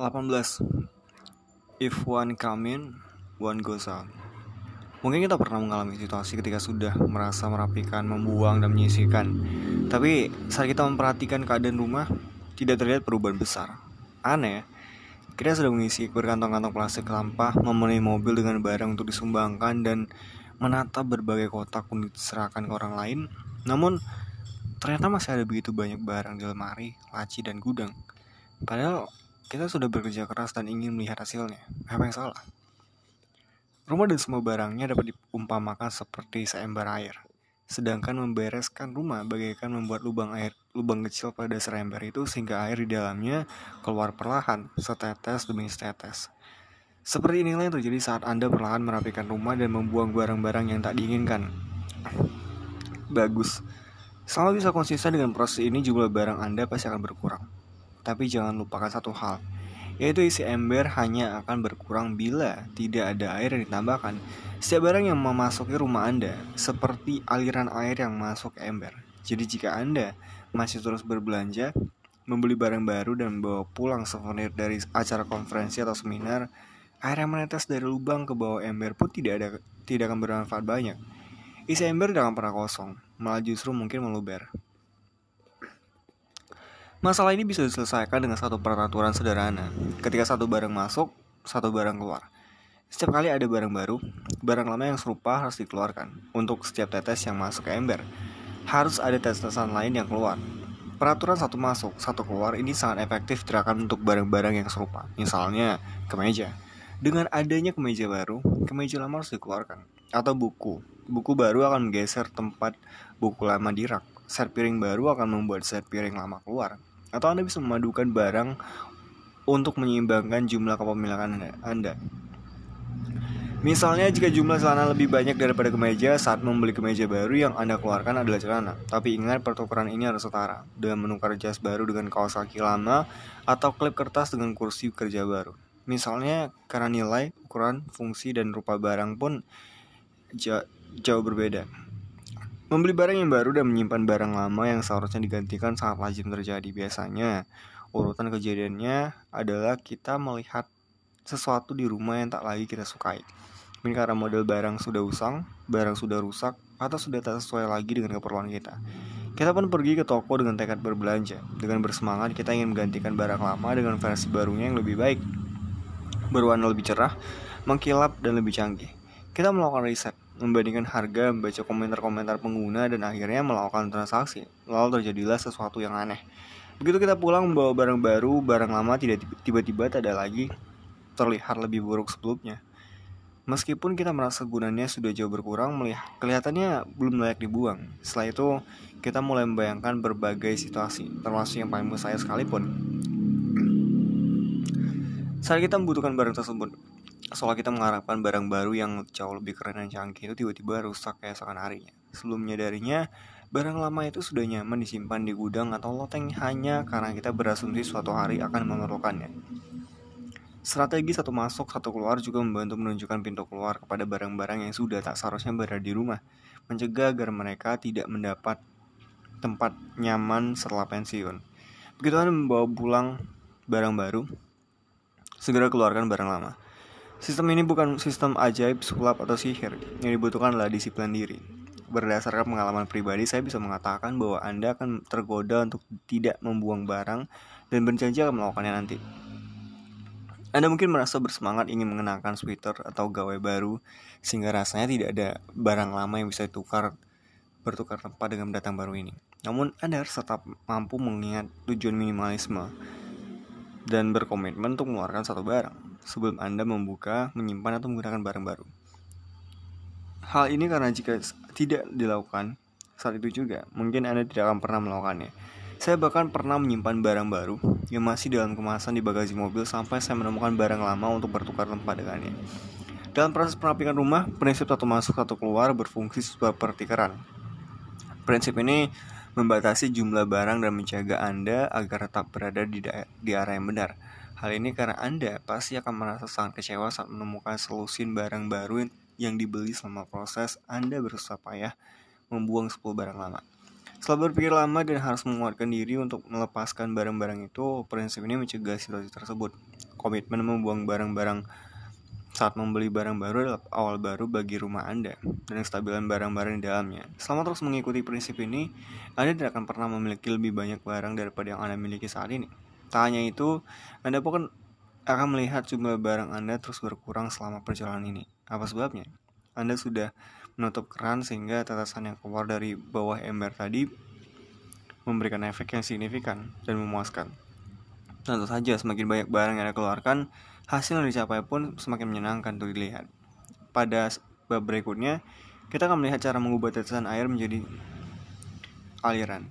18 If one come in, one goes out. Mungkin kita pernah mengalami situasi ketika sudah merasa merapikan, membuang, dan menyisihkan. Tapi saat kita memperhatikan keadaan rumah, tidak terlihat perubahan besar. Aneh, kita sudah mengisi berkantong-kantong plastik sampah, memenuhi mobil dengan barang untuk disumbangkan, dan menata berbagai kotak untuk diserahkan ke orang lain. Namun, ternyata masih ada begitu banyak barang di lemari, laci, dan gudang. Padahal kita sudah bekerja keras dan ingin melihat hasilnya. Apa yang salah? Rumah dan semua barangnya dapat diumpamakan seperti seember air. Sedangkan membereskan rumah bagaikan membuat lubang air, lubang kecil pada dasar ember itu sehingga air di dalamnya keluar perlahan, setetes demi setetes. Seperti inilah yang terjadi saat Anda perlahan merapikan rumah dan membuang barang-barang yang tak diinginkan. Bagus. Selama bisa konsisten dengan proses ini, jumlah barang Anda pasti akan berkurang. Tapi jangan lupakan satu hal, yaitu isi ember hanya akan berkurang bila tidak ada air yang ditambahkan. Setiap barang yang memasuki rumah Anda seperti aliran air yang masuk ember. Jadi jika Anda masih terus berbelanja, membeli barang baru dan membawa pulang souvenir dari acara konferensi atau seminar, air yang menetes dari lubang ke bawah ember pun tidak ada tidak akan bermanfaat banyak. Isi ember akan pernah kosong, malah justru mungkin meluber. Masalah ini bisa diselesaikan dengan satu peraturan sederhana. Ketika satu barang masuk, satu barang keluar. Setiap kali ada barang baru, barang lama yang serupa harus dikeluarkan. Untuk setiap tetes yang masuk ke ember, harus ada tetesan lain yang keluar. Peraturan satu masuk, satu keluar ini sangat efektif gerakan untuk barang-barang yang serupa. Misalnya, kemeja. Dengan adanya kemeja baru, kemeja lama harus dikeluarkan. Atau buku. Buku baru akan menggeser tempat buku lama di rak. Set piring baru akan membuat set piring lama keluar atau Anda bisa memadukan barang untuk menyeimbangkan jumlah kepemilikan Anda. Misalnya jika jumlah celana lebih banyak daripada kemeja saat membeli kemeja baru yang Anda keluarkan adalah celana. Tapi ingat pertukaran ini harus setara dengan menukar jas baru dengan kaos kaki lama atau klip kertas dengan kursi kerja baru. Misalnya karena nilai, ukuran, fungsi, dan rupa barang pun jauh berbeda. Membeli barang yang baru dan menyimpan barang lama yang seharusnya digantikan sangat lazim terjadi biasanya. Urutan kejadiannya adalah kita melihat sesuatu di rumah yang tak lagi kita sukai. Mungkin karena model barang sudah usang, barang sudah rusak, atau sudah tak sesuai lagi dengan keperluan kita. Kita pun pergi ke toko dengan tekad berbelanja. Dengan bersemangat, kita ingin menggantikan barang lama dengan versi barunya yang lebih baik. Berwarna lebih cerah, mengkilap, dan lebih canggih. Kita melakukan riset, membandingkan harga, membaca komentar-komentar pengguna, dan akhirnya melakukan transaksi. Lalu terjadilah sesuatu yang aneh. Begitu kita pulang membawa barang baru, barang lama tidak tiba-tiba tak ada lagi terlihat lebih buruk sebelumnya. Meskipun kita merasa gunanya sudah jauh berkurang, melihat kelihatannya belum layak dibuang. Setelah itu, kita mulai membayangkan berbagai situasi, termasuk yang paling saya sekalipun. Saat kita membutuhkan barang tersebut, Soal kita mengharapkan barang baru yang jauh lebih keren dan canggih itu tiba-tiba rusak keesokan harinya. Sebelumnya darinya, barang lama itu sudah nyaman disimpan di gudang atau loteng hanya karena kita berasumsi suatu hari akan memerlukannya. Strategi satu masuk, satu keluar juga membantu menunjukkan pintu keluar kepada barang-barang yang sudah tak seharusnya berada di rumah, mencegah agar mereka tidak mendapat tempat nyaman setelah pensiun. Begitu Anda membawa pulang barang baru, segera keluarkan barang lama. Sistem ini bukan sistem ajaib, sulap, atau sihir. Yang dibutuhkan adalah disiplin diri. Berdasarkan pengalaman pribadi, saya bisa mengatakan bahwa Anda akan tergoda untuk tidak membuang barang dan berjanji akan melakukannya nanti. Anda mungkin merasa bersemangat ingin mengenakan sweater atau gawai baru, sehingga rasanya tidak ada barang lama yang bisa ditukar bertukar tempat dengan datang baru ini. Namun, Anda harus tetap mampu mengingat tujuan minimalisme dan berkomitmen untuk mengeluarkan satu barang sebelum Anda membuka, menyimpan, atau menggunakan barang baru. Hal ini karena jika tidak dilakukan saat itu juga, mungkin Anda tidak akan pernah melakukannya. Saya bahkan pernah menyimpan barang baru yang masih dalam kemasan di bagasi mobil sampai saya menemukan barang lama untuk bertukar tempat dengannya. Dalam proses perapikan rumah, prinsip satu masuk satu keluar berfungsi seperti keran. Prinsip ini membatasi jumlah barang dan menjaga Anda agar tetap berada di, di arah yang benar. Hal ini karena Anda pasti akan merasa sangat kecewa saat menemukan selusin barang baru yang dibeli selama proses Anda berusaha payah membuang 10 barang lama. Setelah berpikir lama dan harus menguatkan diri untuk melepaskan barang-barang itu, prinsip ini mencegah situasi tersebut. Komitmen membuang barang-barang saat membeli barang baru adalah awal baru bagi rumah Anda dan kestabilan barang-barang di dalamnya. Selama terus mengikuti prinsip ini, Anda tidak akan pernah memiliki lebih banyak barang daripada yang Anda miliki saat ini. Tak hanya itu, Anda pun akan melihat jumlah barang Anda terus berkurang selama perjalanan ini. Apa sebabnya? Anda sudah menutup keran sehingga tetesan yang keluar dari bawah ember tadi memberikan efek yang signifikan dan memuaskan. Tentu saja semakin banyak barang yang Anda keluarkan, hasil yang dicapai pun semakin menyenangkan untuk dilihat. Pada bab berikutnya, kita akan melihat cara mengubah tetesan air menjadi aliran.